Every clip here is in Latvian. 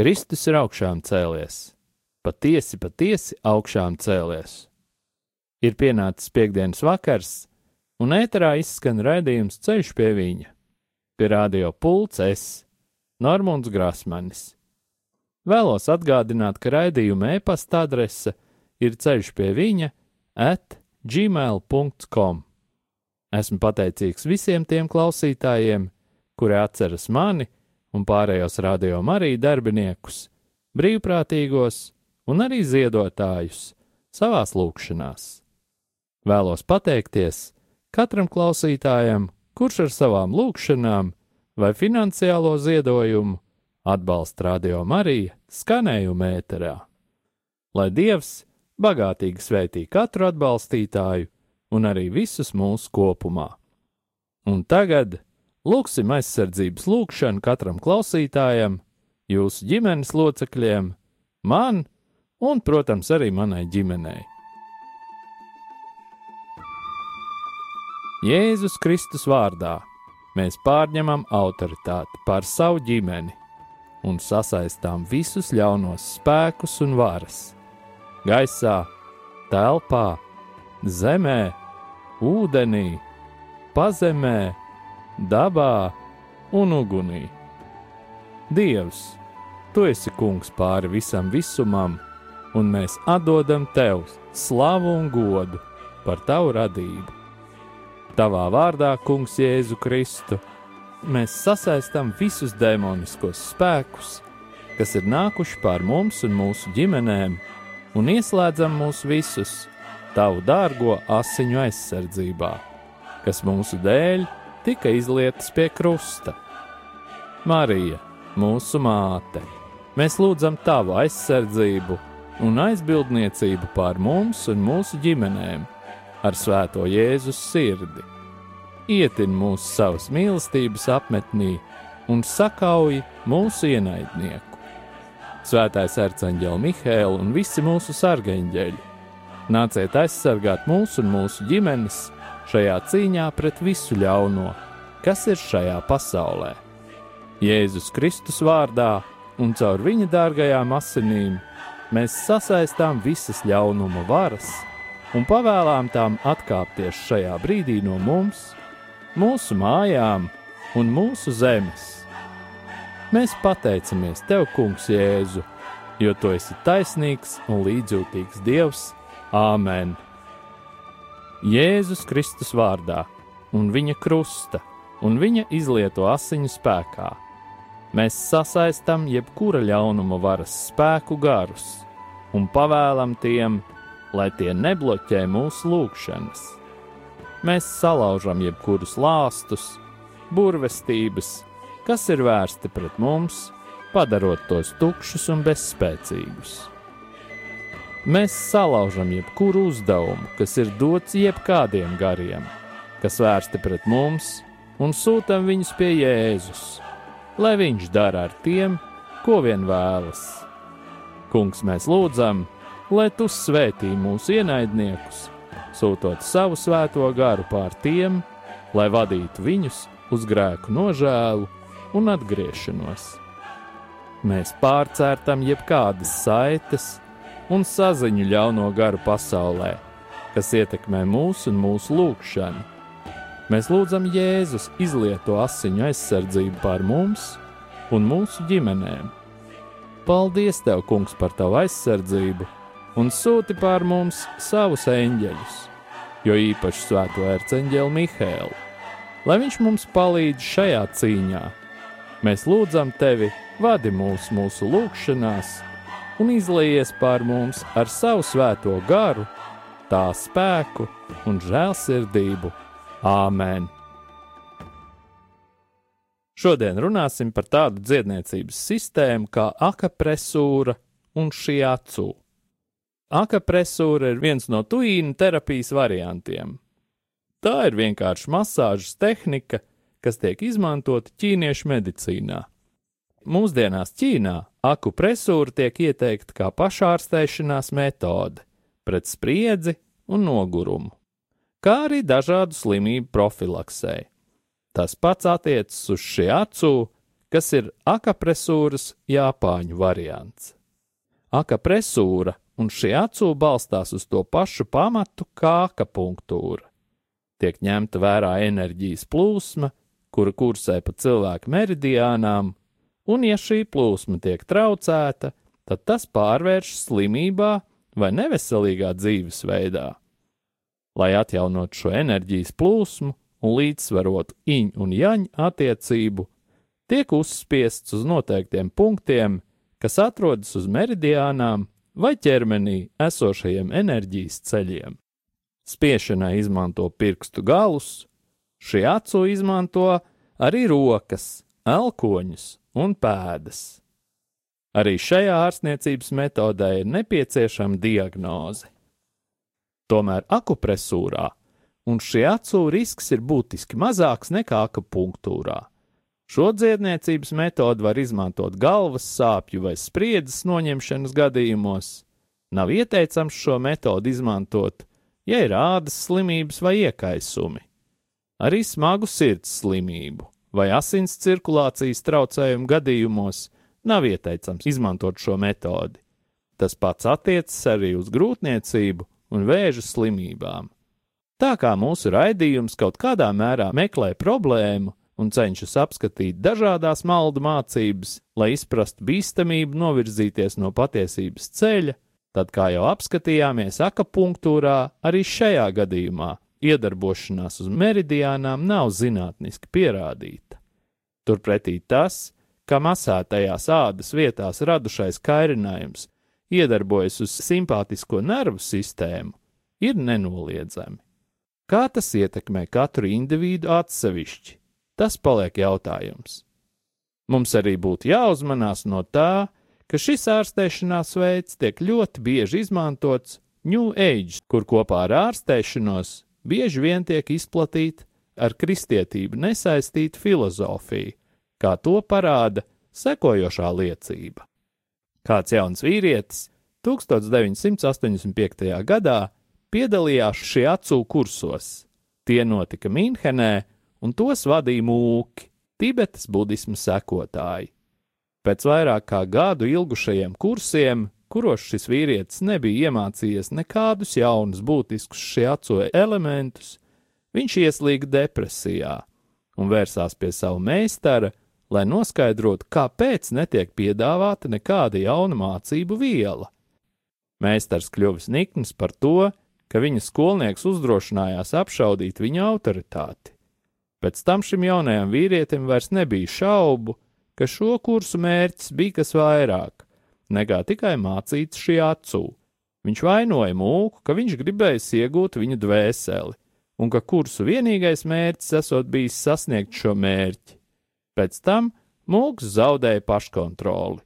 Kristus ir augšām cēlies, patiesi, patiesi augšām cēlies. Ir pienācis piekdienas vakars, un ēterā izskan raidījums ceļš pie viņa. Pie radio pults es, Normons Grasmanis. Vēlos atgādināt, ka raidījuma e-pasta adrese ir ceļš pie viņa at gmail.com. Esmu pateicīgs visiem tiem klausītājiem, kuri atceras mani un pārējos radio Mariju darbiniekus, brīvprātīgos un arī ziedotājus savās lūkšanās. Vēlos pateikties katram klausītājam, kurš ar savām lūkšanām vai finansiālo ziedojumu atbalsta radio Mariju skanējumu ēterā. Lai Dievs bagātīgi svētī katru atbalstītāju un arī visus mūsu kopumā. Un tagad Lūksim aizsardzības lūgšanu katram klausītājam, jūsu ģimenes locekļiem, man un, protams, arī manai ģimenei. Jēzus Kristus vārdā mēs pārņemam autoritāti pār savu ģimeni un sasaistām visus ļaunos spēkus un varas - gaisā, telpā, zemē, ūdenī, pazemē dabā un ugunī. Dievs, tu esi kungs pāri visam visumam, un mēs atdodam tev slavu un godu par tavu radību. Tavā vārdā, Kungs, Jēzu Kristu, mēs sasaistām visus demoniskos spēkus, kas ir nākuši pār mums un mūsu ģimenēm, un ieslēdzam mūs visus tavu dārgo asiņu aizsardzībā, kas mūsu dēļ tika izlietas pie krusta. Marija, mūsu māte, mēs lūdzam tavu aizsardzību un aizbildniecību pār mums un mūsu ģimenēm ar svēto Jēzus sirdi. Ietin mūsu savas mīlestības apmetnī un sakauj mūsu ienaidnieku. Svētais arcangeli Mihēlu un visi mūsu sargeņģeļi, nāciet aizsargāt mūsu un mūsu ģimenes šajā cīņā pret visu ļauno, kas ir šajā pasaulē. Jēzus Kristus vārdā un caur viņa dārgajām asinīm mēs sasaistām visas ļaunuma varas un pavēlām tām atkāpties šajā brīdī no mums, mūsu mājām un mūsu zemes. Mēs pateicamies Tev, Kungs, Jēzu, jo Tu esi taisnīgs un līdzjūtīgs Dievs. Āmen! Jēzus Kristus vārdā un viņa krusta un viņa izlieto asiņu spēkā. Mēs sasaistam jebkura ļaunuma varas spēku garus un pavēlam tiem, lai tie nebloķē mūsu lūgšanas. Mēs salaužam jebkurus lāstus, burvestības, kas ir vērsti pret mums, padarot tos tukšus un bezspēcīgus. Mēs salaužam jebkuru uzdevumu, kas ir dots jebkādiem gariem, kas vērsti pret mums, un sūtām viņus pie Jēzus, lai viņš dara ar tiem, ko vien vēlas. Kungs, mēs lūdzam, lai tu svētī mūsu ienaidniekus, sūtot savu svēto garu pār tiem, lai vadītu viņus uz grēku nožēlu un atgriešanos. Mēs pārcērtam jebkādas saites, un saziņu ļauno garu pasaulē, kas ietekmē mūsu un mūsu lūgšanu. Mēs lūdzam Jēzus izlieto asiņu aizsardzību pār mums un mūsu ģimenēm. Paldies, Tev, Kungs, par Tavu aizsardzību un sūti pār mums savus eņģeļus, jo īpaši svēto ērceņģeli Mihēlu, lai viņš mums palīdz šajā cīņā. Mēs lūdzam Tevi, vadi mūs mūsu lūgšanās, un izlījies pār mums ar savu svēto garu, tā spēku un žēlsirdību. Āmen! Šodien runāsim par tādu dziedniecības sistēmu kā akapresūra un šiacu. Akapresūra ir viens no tuīna terapijas variantiem. Tā ir vienkārši masāžas tehnika, kas tiek izmantota ķīniešu medicīnā. Mūsdienās Ķīnā akupresūra tiek ieteikta kā pašārstēšanās metode pret spriedzi un nogurumu, kā arī dažādu slimību profilaksē. Tas pats attiecas uz šī acu, kas ir akapresūras Japāņu variants. Akapresūra un šī acu balstās uz to pašu pamatu kā akapunktūra. Tiek ņemta vērā enerģijas plūsma, kura kursē pa cilvēku meridiānām, un ja šī plūsma tiek traucēta, tad tas pārvēršas slimībā vai neveselīgā dzīvesveidā. Lai atjaunotu šo enerģijas plūsmu un līdzsvarotu iņu un jaņu attiecību, tiek uzspiests uz noteiktiem punktiem, kas atrodas uz meridiānām vai ķermenī esošajiem enerģijas ceļiem. Spiešanai izmanto pirkstu galus, šī acu izmanto arī rokas, elkoņus un pēdas. Arī šajā ārstniecības metodē ir nepieciešama diagnoze. Tomēr akupresūrā un šī acu risks ir būtiski mazāks nekā akupunktūrā. Šo dziedniecības metodi var izmantot galvas sāpju vai spriedzes noņemšanas gadījumos. Nav ieteicams šo metodi izmantot, ja ir ādas slimības vai iekaisumi. Arī smagu sirds slimību vai asins cirkulācijas traucējumu gadījumos nav ieteicams izmantot šo metodi. Tas pats attiecas arī uz grūtniecību un vēža slimībām. Tā kā mūsu raidījums kaut kādā mērā meklē problēmu un cenšas apskatīt dažādas maldu mācības, lai izprastu bīstamību novirzīties no patiesības ceļa, tad, kā jau apskatījāmies akapunktūrā, arī šajā gadījumā iedarbošanās uz meridiānām nav zinātniski pierādīta. Turpretī tas, ka masētajās ādas vietās radušais kairinājums iedarbojas uz simpātisko nervu sistēmu, ir nenoliedzami. Kā tas ietekmē katru individu atsevišķi, tas paliek jautājums. Mums arī būtu jāuzmanās no tā, ka šis ārstēšanās veids tiek ļoti bieži izmantots New Age, kur kopā ar ārstēšanos bieži vien tiek izplatīta ar kristietību nesaistīta filozofija, kā to parāda sekojošā liecība. Kāds jauns vīrietis 1985. gadā piedalījās šī acu kursos. Tie notika Minhenē, un tos vadīja mūki, Tibetas budismu sekotāji. Pēc vairāk kā gadu ilgušajiem kursiem, kuros šis vīrietis nebija iemācījies nekādus jaunus būtiskus šī acu elementus, viņš ieslīga depresijā un vērsās pie sava meistara, lai noskaidrotu, kāpēc netiek piedāvāta nekāda jauna mācību viela. Meistars kļuvis nikns par to, ka viņa skolnieks uzdrošinājās apšaudīt viņa autoritāti. Pēc tam šim jaunajam vīrietim vairs nebija šaubu, ka šo kursu mērķis bija kas vairāk nekā tikai mācīt šī acu. Viņš vainoja mūku, ka viņš gribējis iegūt viņa dvēseli, un ka kursu vienīgais mērķis esot bijis sasniegt šo mērķi. Pēc tam mūks zaudēja paškontroli.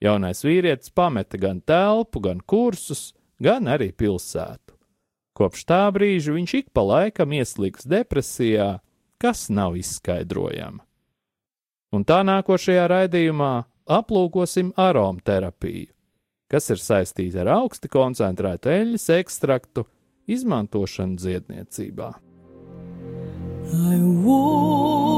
Jaunais vīrietis pameta gan telpu, gan kursus, gan arī pilsētu. Kopš tā brīža viņš ik pa laikam ieslīgs depresijā, kas nav izskaidrojama. Un tā nākošajā raidījumā aplūkosim aromaterapiju, kas ir saistīta ar augsti koncentrētu eļļas ekstraktu izmantošanu dziedniecībā. I woke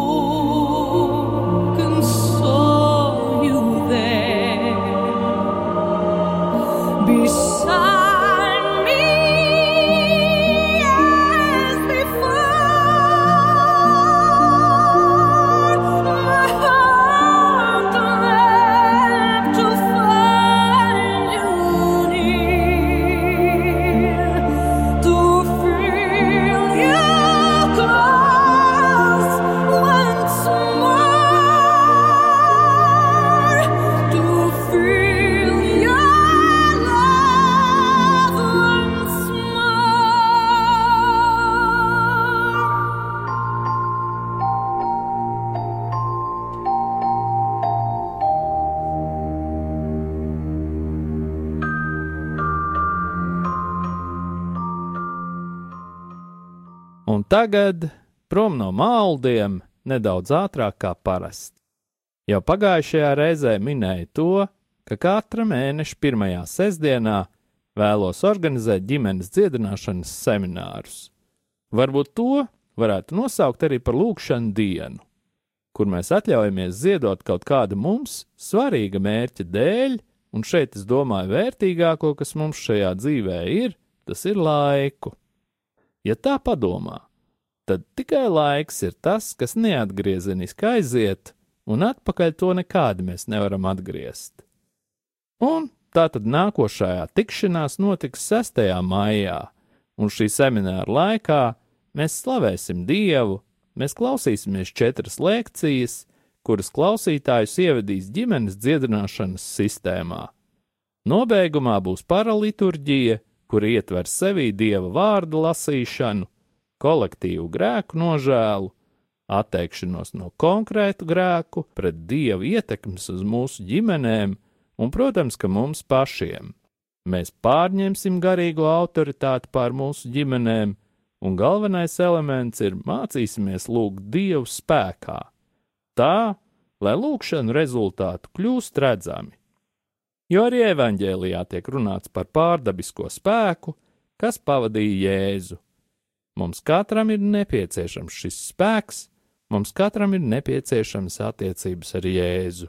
tagad prom no maldiem nedaudz ātrāk kā parasti. Jau pagājušajā reizē minēju to, ka katra mēneša pirmajā sestdienā vēlos organizēt ģimenes dziedināšanas seminārus. Varbūt to varētu nosaukt arī par lūkšanu dienu, kur mēs atļaujamies ziedot kaut kādu mums svarīga mērķa dēļ, un šeit es domāju, vērtīgāko, kas mums šajā dzīvē ir, tas ir laiku. Ja tā padomā, tad tikai laiks ir tas, kas neatgriezeniski aiziet, un atpakaļ to nekādi mēs nevaram atgriezt. Un tā tad nākošajā tikšanās notiks 6. maijā, un šī semināra laikā mēs slavēsim Dievu, mēs klausīsimies četras lekcijas, kuras klausītājus ievedīs ģimenes dziedināšanas sistēmā. Nobeigumā būs paraliturģija, kur ietver sevī Dieva vārdu lasīšanu, kolektīvu grēku nožēlu, atteikšanos no konkrētu grēku, pret Dieva ietekmes uz mūsu ģimenēm un, protams, ka mums pašiem. Mēs pārņemsim garīgo autoritāti pār mūsu ģimenēm, un galvenais elements ir mācīsimies lūgt Dievu spēkā, tā, lai lūkšanu rezultātu kļūst redzami. Jo arī evanģēlijā tiek runāts par pārdabisko spēku, kas pavadīja Jēzu. Mums katram ir nepieciešams šis spēks, mums katram ir nepieciešams attiecības ar Jēzu.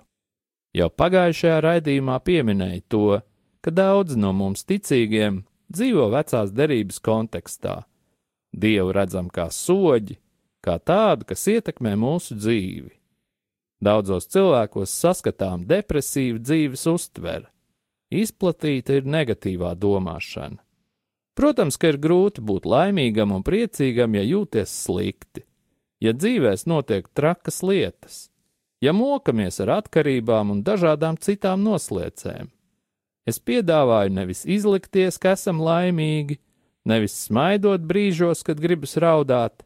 Jau pagājušajā raidījumā pieminēja to, ka daudzi no mums ticīgiem dzīvo vecās derības kontekstā. Dievu redzam kā soļi, kā tādu, kas ietekmē mūsu dzīvi. Daudzos cilvēkos saskatām depresīvu dzīves uztvere, izplatīta ir negatīvā domāšana. Protams, ka ir grūti būt laimīgam un priecīgam, ja jūties slikti, ja dzīvēs notiek trakas lietas, ja mokamies ar atkarībām un dažādām citām nosliecēm. Es piedāvāju nevis izlikties, ka esam laimīgi, nevis smaidot brīžos, kad gribas raudāt.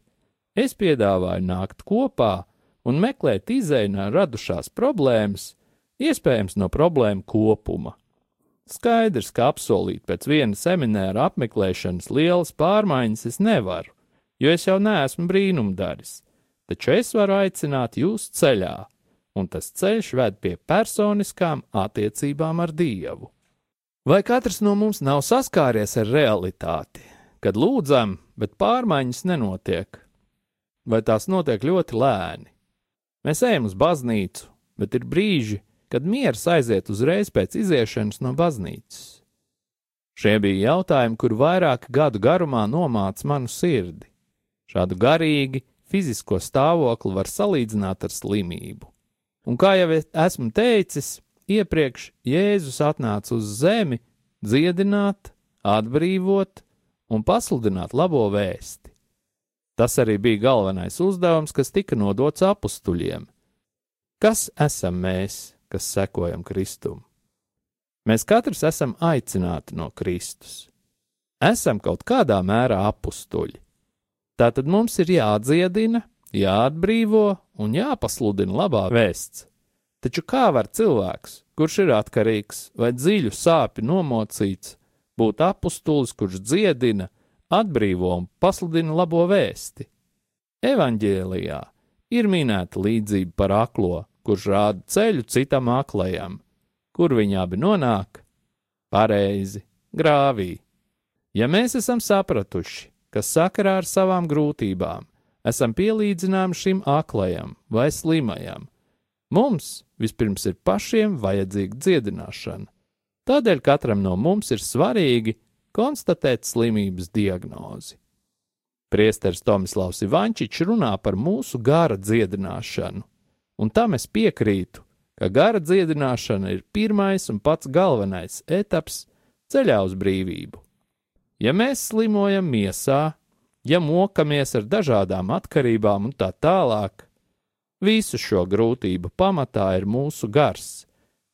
Es piedāvāju nākt kopā un meklēt izēju no radušās problēmas, iespējams no problēmu kopuma. Skaidrs, ka apsolīt pēc viena semināra apmeklēšanas lielas pārmaiņas es nevaru, jo es jau neesmu brīnumdaris, taču es varu aicināt jūs ceļā, un tas ceļš ved pie personiskām attiecībām ar Dievu. Vai katrs no mums nav saskāries ar realitāti, kad lūdzam, bet pārmaiņas nenotiek? Vai tās notiek ļoti lēni? Mēs ejam uz baznīcu, bet ir brīži, kad miers aiziet uzreiz pēc iziešanas no baznīcas. Šie bija jautājumi, kur vairāk gadu garumā nomāca manu sirdi. Šādu garīgi, fizisko stāvokli var salīdzināt ar slimību. Un kā jau esmu teicis, iepriekš Jēzus atnāca uz zemi dziedināt, atbrīvot un pasludināt labo vēsti. Tas arī bija galvenais uzdevums, kas tika nodots apstuļiem. Kas esam mēs, kas sekojam Kristum? Mēs katrs esam aicināti no Kristus. Esam kaut kādā mērā apstuļi. Tātad mums ir jādziedina, jāatbrīvo un jāpasludina labā vēsts. Taču kā var cilvēks, kurš ir atkarīgs vai dziļu sāpju nomocīts, būt apustulis, kurš dziedina, atbrīvo un pasludina labo vēsti? Evanģēlijā ir minēta līdzība par aklo, kurš rāda ceļu citam aklajam, kur viņi abi nonāk? Pareizi, grāvī. Ja mēs esam sapratuši, ka sakarā ar savām grūtībām esam pielīdzināmi šim aklajam vai slimajam. Mums vispirms ir pašiem vajadzīga dziedināšana. Tādēļ katram no mums ir svarīgi konstatēt slimības diagnozi. Priesteris Tomislavs Ivančičs runā par mūsu gara dziedināšanu, un tam es piekrītu, ka gara dziedināšana ir pirmais un pats galvenais etaps ceļā uz brīvību. Ja mēs slimojam miesā, ja mokamies ar dažādām atkarībām un tā tālāk, visu šo grūtību pamatā ir mūsu gars,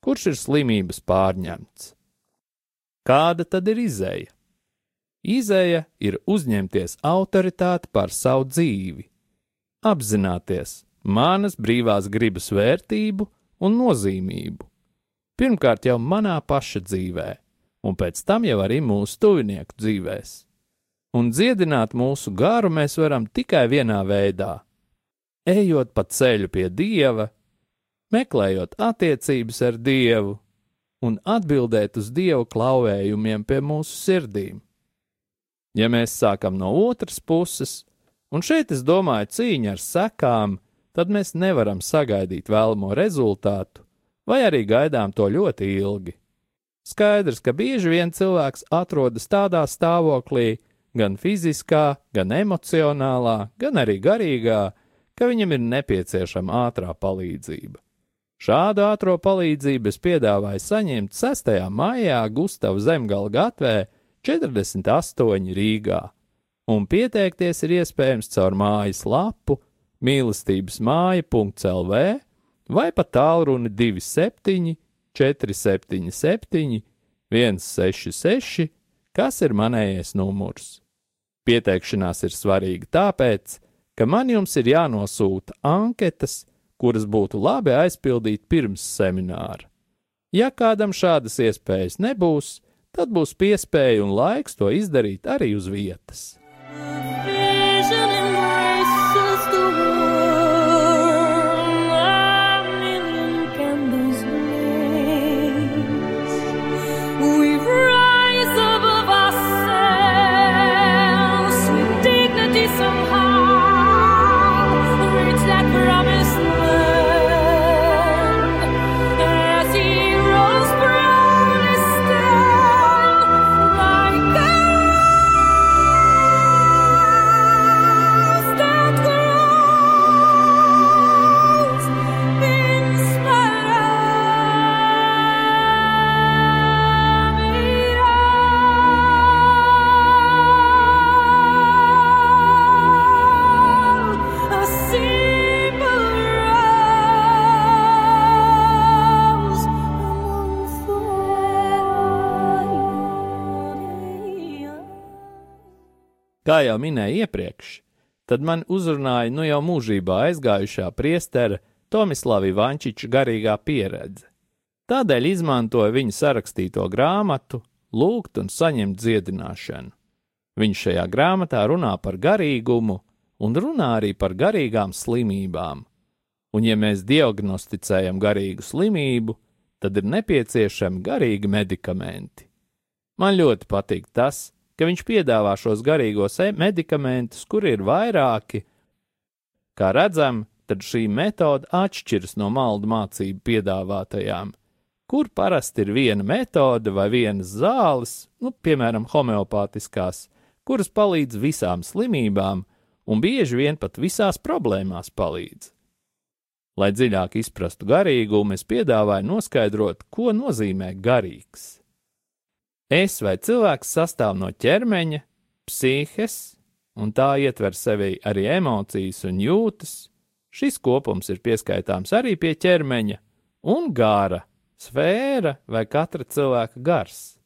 kurš ir slimības pārņemts. Kāda tad ir izēja? Izēja ir uzņemties autoritāti pār savu dzīvi, apzināties manas brīvās gribas vērtību un nozīmību. Pirmkārt jau manā paša dzīvē, un pēc tam jau arī mūsu tuvinieku dzīvēm un dziedināt mūsu garu mēs varam tikai vienā veidā - ejot pa ceļu pie Dieva, meklējot attiecības ar Dievu un atbildēt uz Dieva klauvējumiem pie mūsu sirdīm. Ja mēs sākam no otras puses, un šeit es domāju cīņa ar sekām, tad mēs nevaram sagaidīt vēlamo rezultātu, vai arī gaidām to ļoti ilgi. Skaidrs, ka bieži vien cilvēks atrodas tādā stāvoklī, gan fiziskā, gan emocionālā, gan arī garīgā, ka viņam ir nepieciešama ātrā palīdzība. Šādu ātrā palīdzību es piedāvāju saņemt 6. maijā Gustavas zemgala gatvē 48 Rīgā, un pieteikties ir iespējams caur mājas lapu mīlestības māja.lv vai pa tālruni 27 477 166 kas ir manējais numurs. Pieteikšanās ir svarīga tāpēc, ka man jums ir jānosūta anketas, kuras būtu labi aizpildīt pirms semināra. Ja kādam šādas iespējas nebūs, tad būs piespēja un laiks to izdarīt arī uz vietas. Kā jau minēju iepriekš, tad man uzrunāja nu jau mūžībā aizgājušā priestera Tomislava Ivančiča garīgā pieredze. Tādēļ izmantoju viņa sarakstīto grāmatu, lūgt un saņemt dziedināšanu. Viņš šajā grāmatā runā par garīgumu un runā arī par garīgām slimībām. Un, ja mēs diagnosticējam garīgu slimību, tad ir nepieciešami garīgi medikamenti. Man ļoti patīk tas, ka viņš piedāvā šos garīgos medikamentus, kur ir vairāki. Kā redzam, tad šī metode atšķiras no maldu mācību piedāvātajām, kur parasti ir viena metode vai vienas zāles, nu, piemēram, homeopātiskās, kuras palīdz visām slimībām un bieži vien pat visās problēmās palīdz. Lai dziļāk izprastu garīgumu, es piedāvāju noskaidrot, ko nozīmē garīgs. Es vai cilvēks sastāv no ķermeņa, psihes, un tā ietver sevi arī emocijas un jūtas. Šis kopums ir pieskaitāms arī pie ķermeņa un gara, sfēra vai katra cilvēka gars.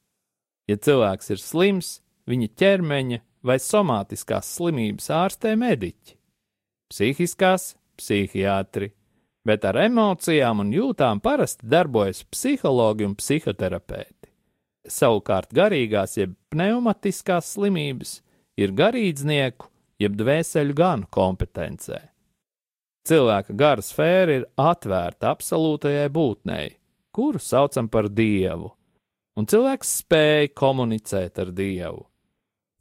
Ja cilvēks ir slims, viņa ķermeņa vai somātiskās slimības ārstē mediķi, psihiskās - psihiatri, bet ar emocijām un jūtām parasti darbojas psihologi un psihoterapeiti. Savukārt garīgās, jeb pneumatiskās slimības ir garīdznieku, jeb dvēseļu ganu kompetencē. Cilvēka gara sfēra ir atvērta absolūtajai būtnei, kuru saucam par dievu, un cilvēks spēja komunicēt ar dievu.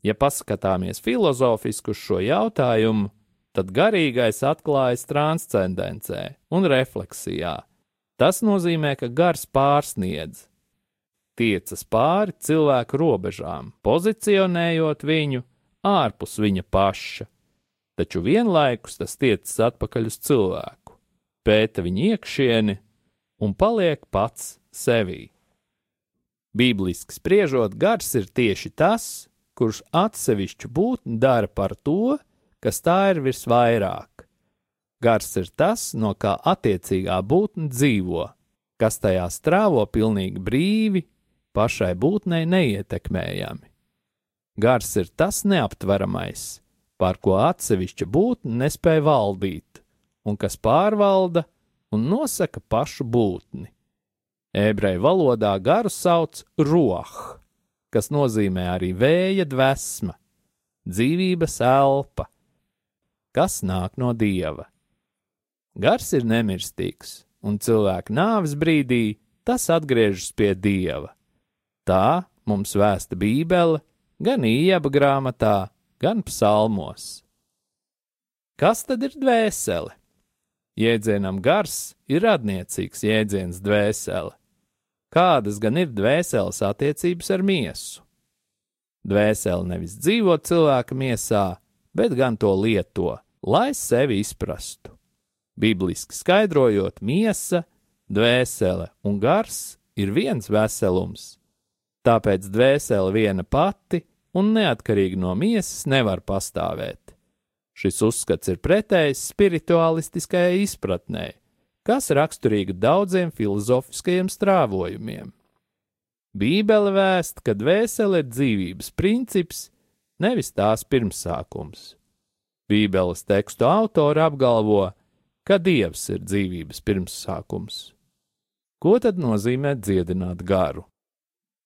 Ja paskatāmies filozofiski uz šo jautājumu, tad garīgais atklājas transcendencē un refleksijā. Tas nozīmē, ka gars pārsniedz, tiecas pāri cilvēku robežām, pozicionējot viņu ārpus viņa paša, taču vienlaikus tas tiecas atpakaļ uz cilvēku, pēta viņa iekšieni un paliek pats sevī. Bībeliski spriežot, gars ir tieši tas, kurš atsevišķu būtni dara par to, kas tā ir visvairāk. Gars ir tas, no kā attiecīgā būtne dzīvo, kas tajā strāvo pilnīgi brīvi pašai būtnei neietekmējami. Gars ir tas neaptveramais, pār ko atsevišķa būtne nespēja valdīt, un kas pārvalda un nosaka pašu būtni. Ebreju valodā garu sauc roh, kas nozīmē arī vēja dvēsma. dzīvības elpa, kas nāk no dieva. Gars ir nemirstīgs, un cilvēka nāves brīdī tas atgriežas pie dieva. Tā mums vēsta Bībele, gan īņķa grāmatā, gan psalmos. Kas tad ir dvēsele? Jēdzienam gars ir radniecīgs jēdziens dvēsele. Kādas gan ir dvēseles attiecības ar miesu? Dvēsele nevis dzīvo cilvēka miesā, bet gan to lieto, lai sevi izprastu. Bibliski skaidrojot, miesa, dvēsele un gars ir viens veselums. Tāpēc dvēsele viena pati un neatkarīgi no miesas nevar pastāvēt. Šis uzskats ir pretējs spirituālistiskajai izpratnē, kas raksturīga daudziem filozofiskajiem strāvojumiem. Bībele vēst, ka dvēsele ir dzīvības princips, nevis tās pirmsākums. Bībeles tekstu autori apgalvo, ka Dievs ir dzīvības pirmsākums. Ko tad nozīmē dziedināt garu?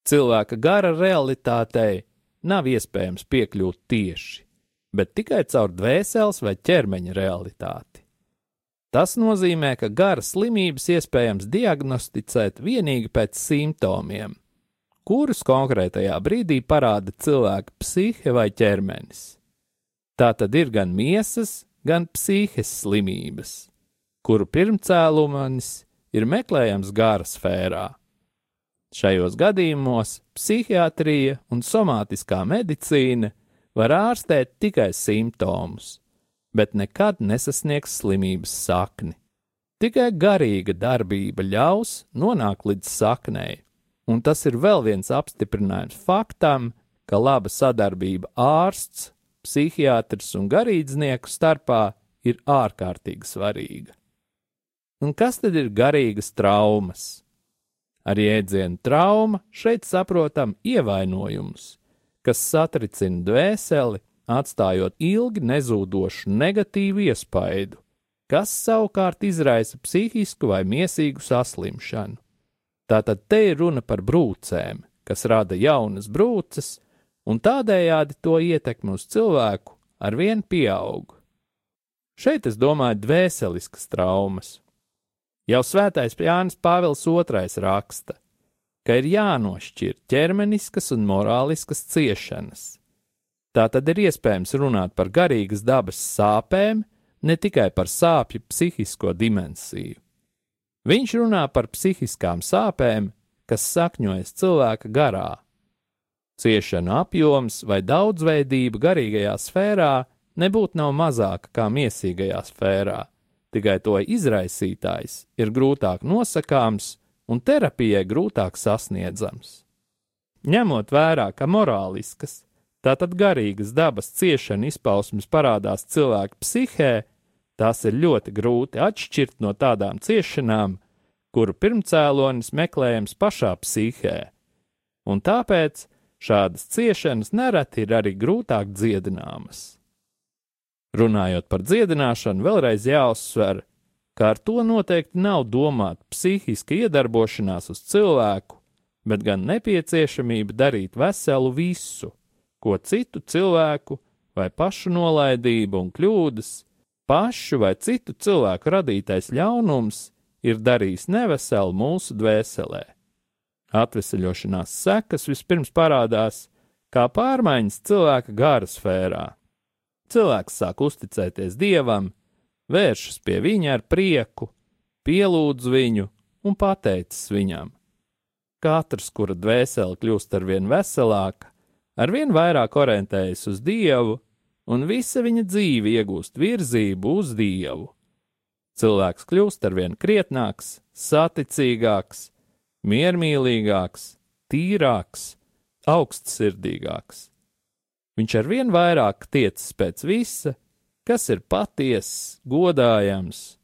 Cilvēka gara realitātei nav iespējams piekļūt tieši, bet tikai caur dvēseles vai ķermeņa realitāti. Tas nozīmē, ka gara slimības iespējams diagnosticēt tikai pēc simptomiem, kurus konkrētajā brīdī parāda cilvēka psihe vai ķermenis. Tā tad ir gan miesas, gan psihes slimības, kuru pirmcēlumanis ir meklējams gara sfērā. Šajos gadījumos psihiatrija un somātiskā medicīna var ārstēt tikai simptomus, bet nekad nesasniegs slimības sakni. Tikai garīga darbība ļaus nonākt līdz saknei, un tas ir vēl viens apstiprinājums faktam, ka laba sadarbība ārsts, psihiatrs un garīdznieku starpā ir ārkārtīgi svarīga. Un kas tad ir garīgas traumas? Ar jēdzienu trauma šeit saprotam ievainojums, kas satricina dvēseli, atstājot ilgi nezūdošu negatīvu iespaidu, kas savukārt izraisa psihisku vai miesīgu saslimšanu. Tātad te ir runa par brūcēm, kas rada jaunas brūces, un tādējādi to ietekmi uz cilvēku ar vien pieaug. Šeit es domāju dvēseliskas traumas, Jau svētais Jānis Pāvils II raksta, ka ir jānošķir ķermeniskas un morāliskas ciešanas. Tā tad ir iespējams runāt par garīgas dabas sāpēm, ne tikai par sāpju psihisko dimensiju. Viņš runā par psihiskām sāpēm, kas sakņojas cilvēka garā. Ciešanu apjoms vai daudzveidība garīgajā sfērā nebūtu nav mazāka kā miesīgajā sfērā tikai to izraisītājs ir grūtāk nosakāms un terapijai grūtāk sasniedzams. Ņemot vērā, ka morāliskas, tātad garīgas dabas ciešana izpausmes parādās cilvēka psihē, tās ir ļoti grūti atšķirt no tādām ciešanām, kuru pirmcēlonis meklējams pašā psihē, un tāpēc šādas ciešanas nereti ir arī grūtāk dziedināmas. Runājot par dziedināšanu, vēlreiz jāuzsver, ka ar to noteikti nav domāta psihiska iedarbošanās uz cilvēku, bet gan nepieciešamība darīt veselu visu, ko citu cilvēku vai pašu nolaidība un kļūdas, pašu vai citu cilvēku radītais ļaunums ir darījis neveselu mūsu dvēselē. Atveseļošanās sekas vispirms parādās kā pārmaiņas cilvēka gara sfērā Cilvēks sāk uzticēties dievam, vēršas pie viņa ar prieku, pielūdz viņu un pateicis viņam. Katrs, kura dvēsele kļūst ar vien veselāka, ar vien vairāk orientējas uz dievu, un visa viņa dzīve iegūst virzību uz dievu. Cilvēks kļūst ar vien krietnāks, saticīgāks, miermīlīgāks, tīrāks, augstsirdīgāks. Viņš ar vien vairāk tiecas pēc visa, kas ir patiess, godājams,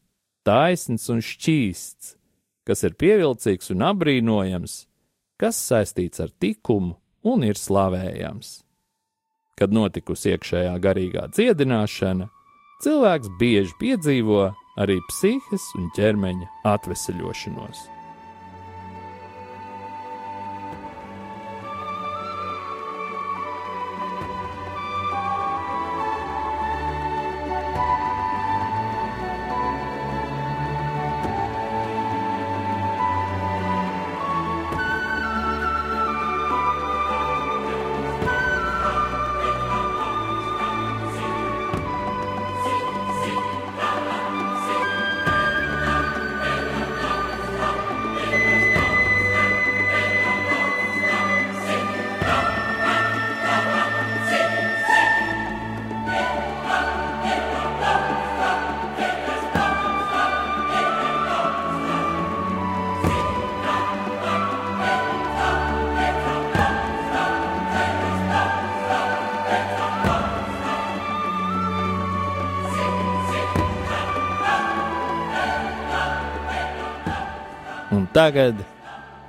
taisns un šķīsts, kas ir pievilcīgs un apbrīnojams, kas saistīts ar likumu un ir slavējams. Kad notikusi iekšējā garīgā dziedināšana, cilvēks bieži piedzīvo arī psihes un ķermeņa atveseļošanos. Un tagad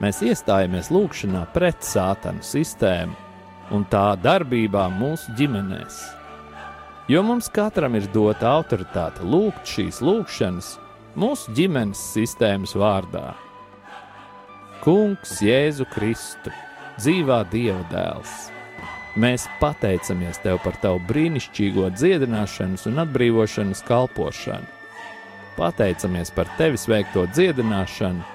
mēs iestājamies lūgšanā pret sātanu sistēmu un tā darbībā mūsu ģimenēs. Jo mums katram ir dota autoritāte lūgt šīs lūgšanas mūsu ģimenes sistēmas vārdā. Kungs, Jēzu Kristu, dzīvā Dieva dēls! Mēs pateicamies Tev par Tavu brīnišķīgo dziedināšanas un atbrīvošanas kalpošanu. Pateicamies par Tevis veikto dziedināšanu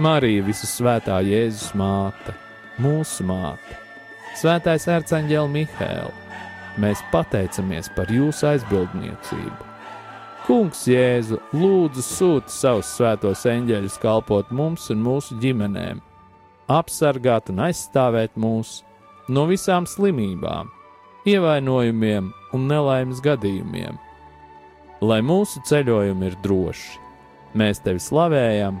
Marija, visu svētā Jēzus māte, mūsu māte, Svētais ērceņģēl Mihēl, mēs pateicamies par jūsu aizbildniecību. Kungs Jēzu, lūdzu sūti savus svētos eņģeļus kalpot mums un mūsu ģimenēm, apsargāt un aizstāvēt mūsu no visām slimībām, ievainojumiem un nelaimes gadījumiem. Lai mūsu ceļojumi ir droši, mēs tevi slavējam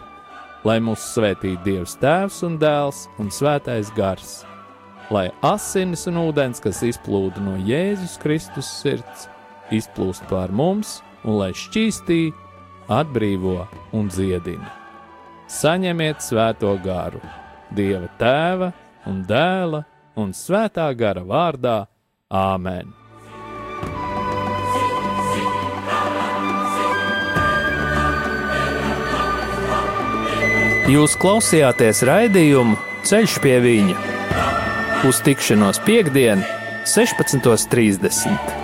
lai mūs svētītu Dievs Tēvs un Dēls un Svētais Gars, lai asinis un ūdens, kas izplūda no Jēzus Kristus sirds, izplūst pār mums un lai šķīstī, atbrīvo un dziedina. Saņemiet svēto garu, Dieva Tēva un Dēla un svētā gara vārdā Āmen! Jūs klausījāties raidījumu Ceļš pie viņa uz tikšanos piekdien, 16.30.